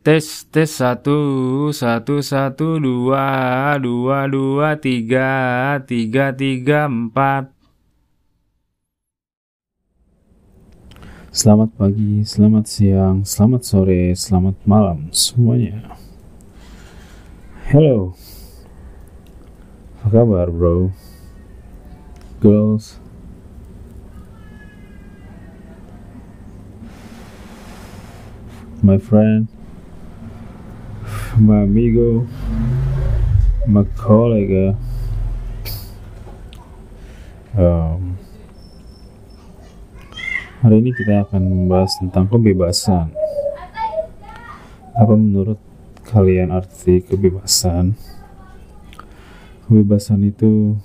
Tes tes satu satu satu dua dua dua tiga tiga tiga empat. Selamat pagi, selamat siang, selamat sore, selamat malam semuanya. Hello, apa kabar bro? Girls, my friend, my amigo, my colleague. Um, hari ini kita akan membahas tentang kebebasan. Apa menurut kalian arti kebebasan? Kebebasan itu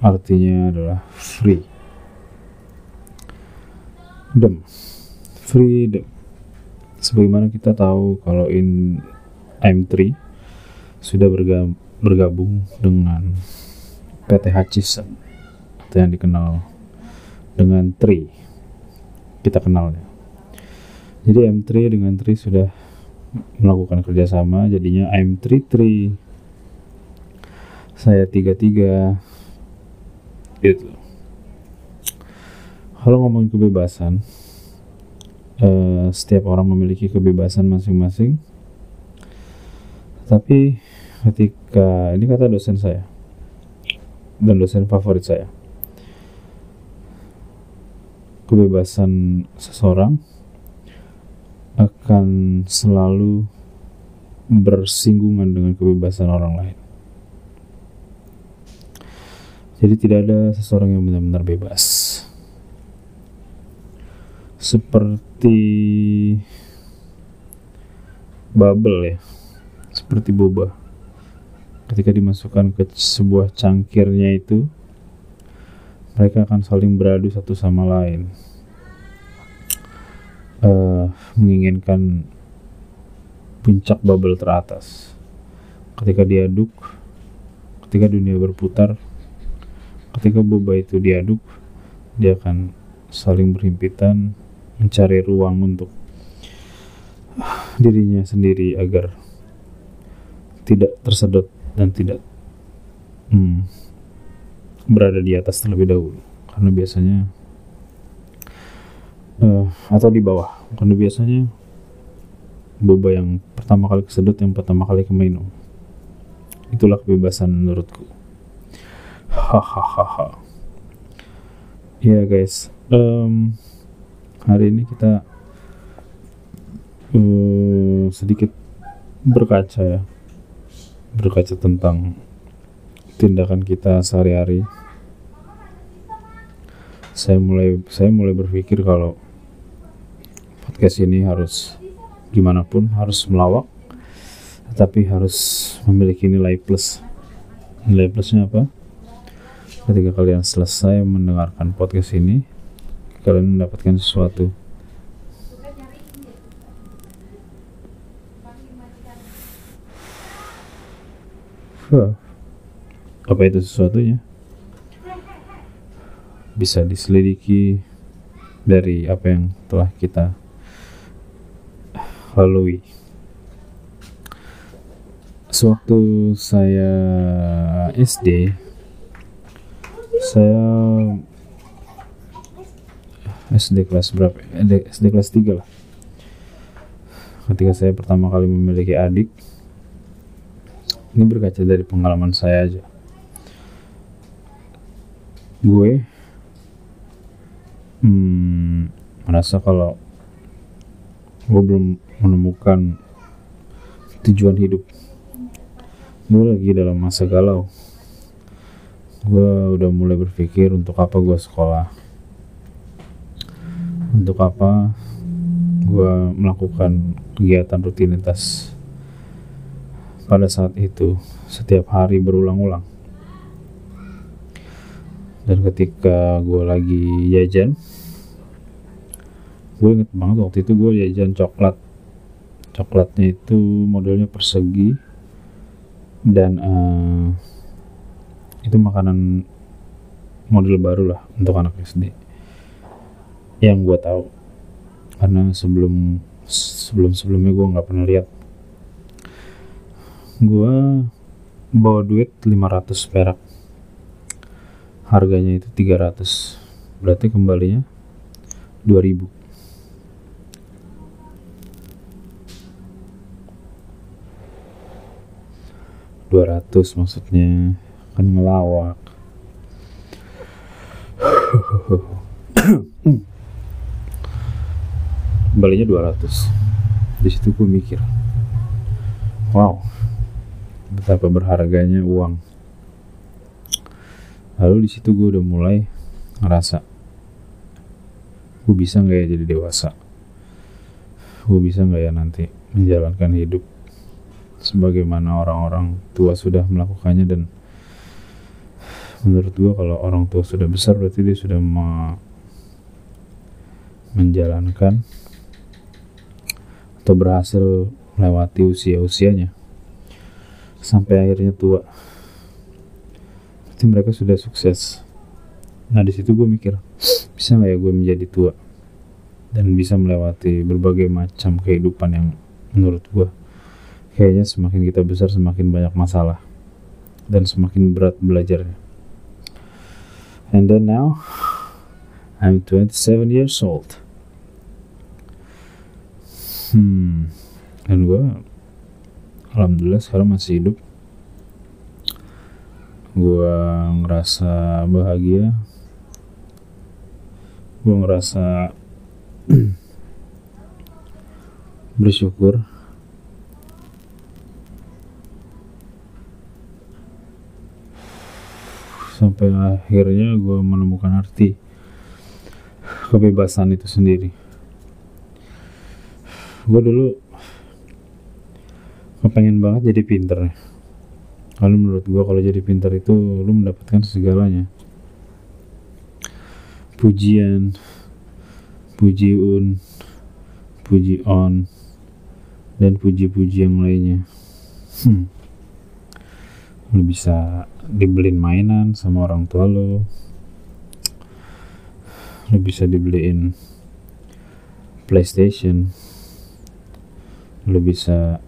artinya adalah free. Dem. Freedom. Sebagaimana kita tahu kalau in M3 sudah bergabung, dengan PT Hutchison yang dikenal dengan Tri kita kenalnya jadi M3 dengan Tri sudah melakukan kerjasama. Jadinya M3 Tri saya 33 itu kalau ngomongin kebebasan eh, setiap orang memiliki kebebasan masing-masing tapi ketika ini kata dosen saya dan dosen favorit saya kebebasan seseorang akan selalu bersinggungan dengan kebebasan orang lain. Jadi tidak ada seseorang yang benar-benar bebas. Seperti bubble ya. Seperti boba. Ketika dimasukkan ke sebuah cangkirnya itu mereka akan saling beradu satu sama lain uh, menginginkan puncak bubble teratas ketika diaduk ketika dunia berputar ketika boba itu diaduk dia akan saling berhimpitan mencari ruang untuk dirinya sendiri agar tidak tersedot dan tidak hmm, berada di atas terlebih dahulu. Karena biasanya uh, atau di bawah. Karena biasanya boba yang pertama kali kesedot yang pertama kali keminum itulah kebebasan menurutku. Hahaha. Ya guys. Um, hari ini kita uh, sedikit berkaca ya berkaca tentang tindakan kita sehari-hari. Saya mulai saya mulai berpikir kalau podcast ini harus gimana pun harus melawak tetapi harus memiliki nilai plus. Nilai plusnya apa? Ketika kalian selesai mendengarkan podcast ini kalian mendapatkan sesuatu Apa itu sesuatunya bisa diselidiki dari apa yang telah kita lalui. Sewaktu saya SD, saya SD kelas berapa? SD kelas 3 lah. Ketika saya pertama kali memiliki adik, ini berkaca dari pengalaman saya aja. Gue hmm, merasa kalau gue belum menemukan tujuan hidup. Gue lagi dalam masa galau. Gue udah mulai berpikir untuk apa gue sekolah. Untuk apa gue melakukan kegiatan rutinitas pada saat itu setiap hari berulang-ulang. Dan ketika gue lagi jajan gue inget banget waktu itu gue jajan coklat. Coklatnya itu modelnya persegi dan uh, itu makanan model baru lah untuk anak SD yang gue tahu. Karena sebelum sebelum sebelumnya gue nggak pernah lihat gua bawa duit 500 perak. Harganya itu 300 berarti kembalinya 2000 200 maksudnya. Kan ngelawak. Kembalinya 200 di situ gue mikir wow betapa berharganya uang. Lalu di situ gue udah mulai ngerasa gue bisa nggak ya jadi dewasa? Gue bisa nggak ya nanti menjalankan hidup sebagaimana orang-orang tua sudah melakukannya? Dan menurut gue kalau orang tua sudah besar berarti dia sudah me menjalankan atau berhasil melewati usia-usianya sampai akhirnya tua. Berarti mereka sudah sukses. Nah di situ gue mikir bisa nggak ya gue menjadi tua? Dan bisa melewati berbagai macam kehidupan yang menurut gue kayaknya semakin kita besar semakin banyak masalah. Dan semakin berat belajarnya. And then now I'm 27 years old. Hmm. Dan gue alhamdulillah sekarang masih hidup. Gue ngerasa bahagia. Gue ngerasa bersyukur. Sampai akhirnya gue menemukan arti kebebasan itu sendiri. Gue dulu kepengen banget jadi pinter. Kalau menurut gue kalau jadi pinter itu lu mendapatkan segalanya. Pujian puji un puji on dan puji-puji yang lainnya. Hmm. lu bisa dibeliin mainan sama orang tua lo lo bisa dibeliin PlayStation. Lo bisa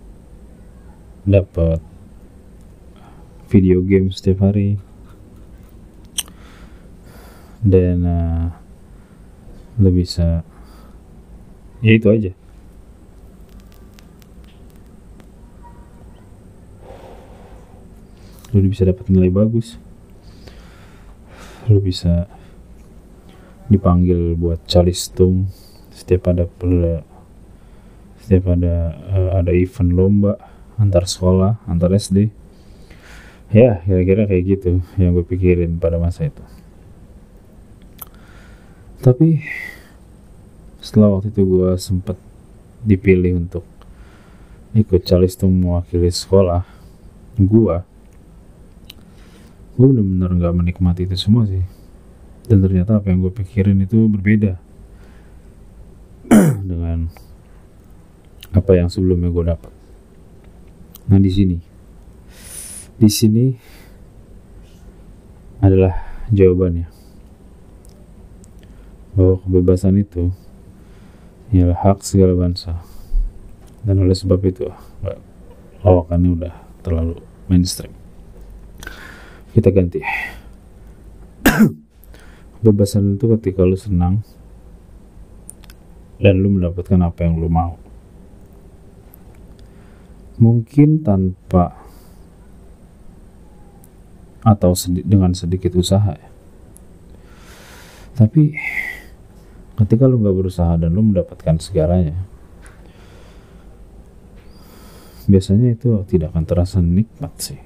dapat video game setiap hari. Dan uh, lo bisa ya itu aja. Lu bisa dapat nilai bagus. Lu bisa dipanggil buat calistung setiap ada setiap ada uh, ada event lomba antar sekolah antar SD ya kira-kira kayak gitu yang gue pikirin pada masa itu. Tapi setelah waktu itu gue sempat dipilih untuk ikut calistung mewakili sekolah gue gue bener-bener gak menikmati itu semua sih. Dan ternyata apa yang gue pikirin itu berbeda dengan apa yang sebelumnya gue dapat nah di sini. Di sini adalah jawabannya. Bahwa kebebasan itu ialah hak segala bangsa. Dan oleh sebab itu lawakannya udah terlalu mainstream. Kita ganti. Kebebasan itu ketika lu senang dan lu mendapatkan apa yang lu mau mungkin tanpa atau sedi dengan sedikit usaha ya. Tapi ketika lu nggak berusaha dan lu mendapatkan segalanya biasanya itu tidak akan terasa nikmat sih.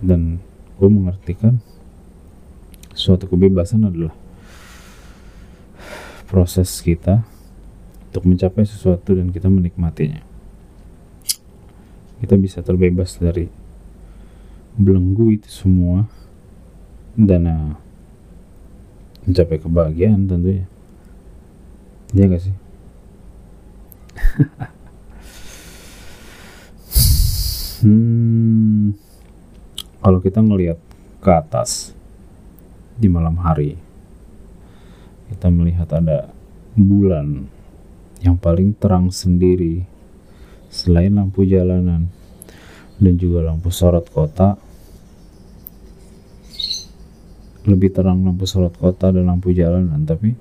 Dan gue mengartikan suatu kebebasan adalah proses kita untuk mencapai sesuatu dan kita menikmatinya. Kita bisa terbebas dari belenggu itu semua dan uh, mencapai kebahagiaan tentunya. Iya gak sih? Hmm kalau kita ngelihat ke atas di malam hari kita melihat ada bulan yang paling terang sendiri selain lampu jalanan dan juga lampu sorot kota lebih terang lampu sorot kota dan lampu jalanan. Tapi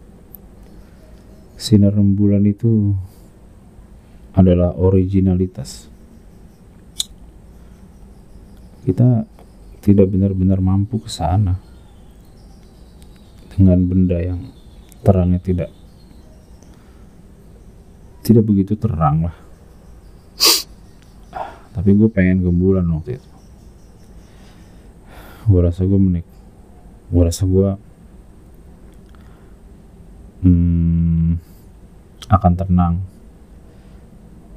sinar rembulan itu adalah originalitas. Kita tidak benar-benar mampu ke sana dengan benda yang terangnya tidak tidak begitu terang lah. Tapi gue pengen ke bulan waktu itu. Gue rasa gue menik. Gue rasa gue hmm, akan tenang.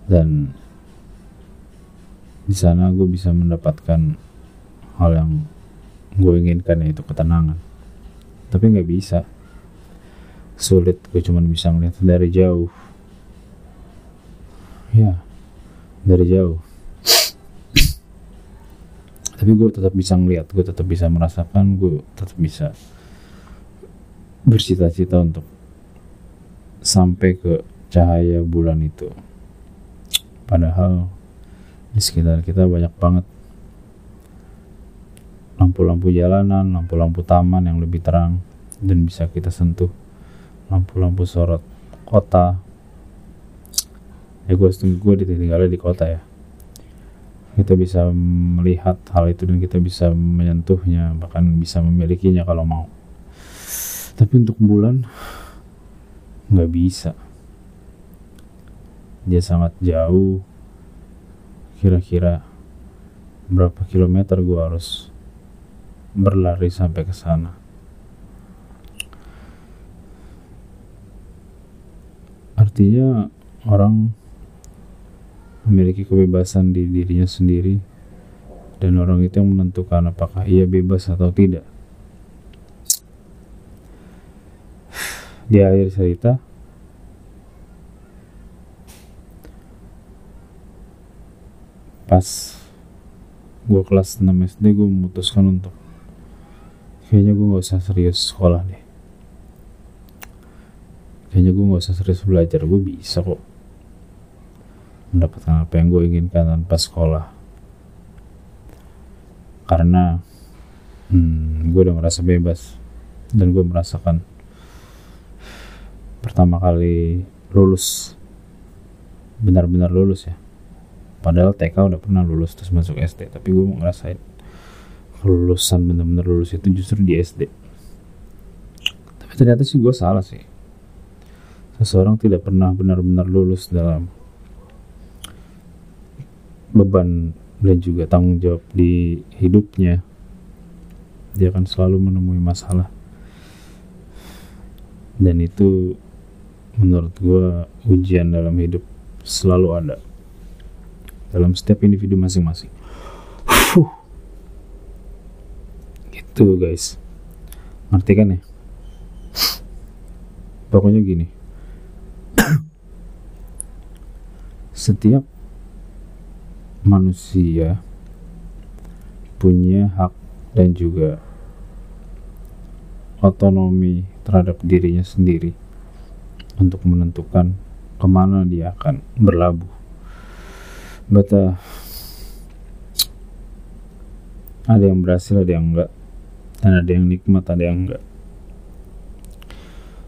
Dan di sana gue bisa mendapatkan hal yang gue inginkan yaitu ketenangan. Tapi nggak bisa. Sulit gue cuma bisa ngeliat dari jauh ya dari jauh. Tapi gue tetap bisa ngeliat gue tetap bisa merasakan gue tetap bisa bercita-cita untuk sampai ke cahaya bulan itu. Padahal di sekitar kita banyak banget lampu-lampu jalanan, lampu-lampu taman yang lebih terang dan bisa kita sentuh lampu-lampu sorot kota ya gue gue ditinggalnya di kota ya. Kita bisa melihat hal itu dan kita bisa menyentuhnya bahkan bisa memilikinya kalau mau. Tapi untuk bulan nggak bisa. Dia sangat jauh. Kira-kira berapa kilometer gue harus berlari sampai ke sana. Artinya orang memiliki kebebasan di dirinya sendiri dan orang itu yang menentukan apakah ia bebas atau tidak. Di akhir cerita, pas gue kelas 6 SD gue memutuskan untuk kayaknya gue gak usah serius sekolah deh kayaknya gue gak usah serius belajar gue bisa kok mendapatkan apa yang gue inginkan tanpa sekolah. Karena hmm, gue udah merasa bebas dan gue merasakan pertama kali lulus benar-benar lulus ya. Padahal TK udah pernah lulus terus masuk SD tapi gue ngerasain kelulusan bener-bener lulus itu justru di SD tapi ternyata sih gue salah sih. Seseorang tidak pernah benar-benar lulus dalam beban dan juga tanggung jawab di hidupnya. Dia akan selalu menemui masalah. Dan itu menurut gue ujian dalam hidup selalu ada. Dalam setiap individu masing-masing. Gitu guys. Ngerti kan ya? Pokoknya gini. Setiap manusia punya hak dan juga otonomi terhadap dirinya sendiri untuk menentukan ke mana dia akan berlabuh. Bata ada yang berhasil, ada yang enggak. Dan ada yang nikmat ada yang enggak.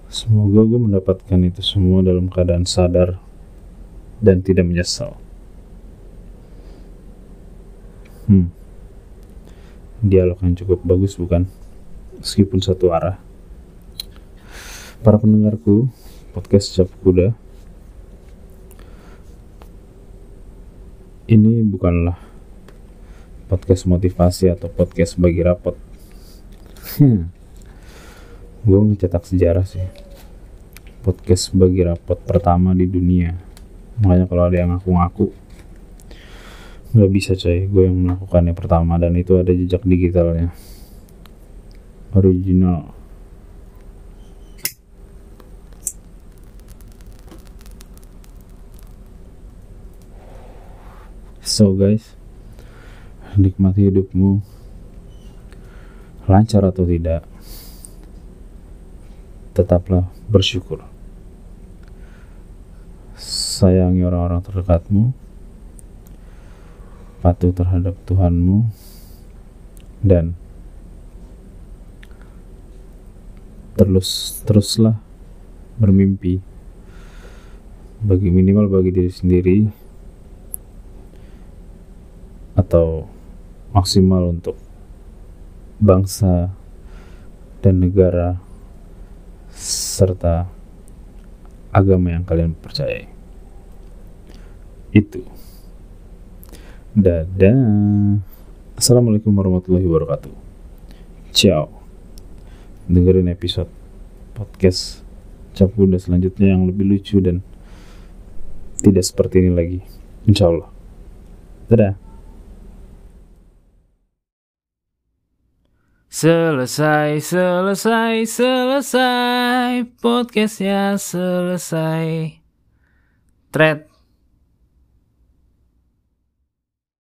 Semoga gue mendapatkan itu semua dalam keadaan sadar dan tidak menyesal hmm. Dialog yang cukup bagus bukan? Meskipun satu arah. Para pendengarku podcast cap kuda. Ini bukanlah podcast motivasi atau podcast bagi rapot. Hmm. gue mencetak sejarah sih. Podcast bagi rapot pertama di dunia. Makanya kalau ada yang ngaku-ngaku nggak bisa coy. Gue yang melakukannya pertama. Dan itu ada jejak digitalnya. Original. So guys. Nikmati hidupmu. Lancar atau tidak, tetaplah bersyukur. Sayangi orang-orang terdekatmu patuh terhadap Tuhanmu dan terus teruslah bermimpi bagi minimal bagi diri sendiri atau maksimal untuk bangsa dan negara serta agama yang kalian percayai. Itu. Dadah. Assalamualaikum warahmatullahi wabarakatuh. Ciao. Dengerin episode podcast Cap Kuda selanjutnya yang lebih lucu dan tidak seperti ini lagi. Insya Allah. Dadah. Selesai, selesai, selesai Podcastnya selesai Thread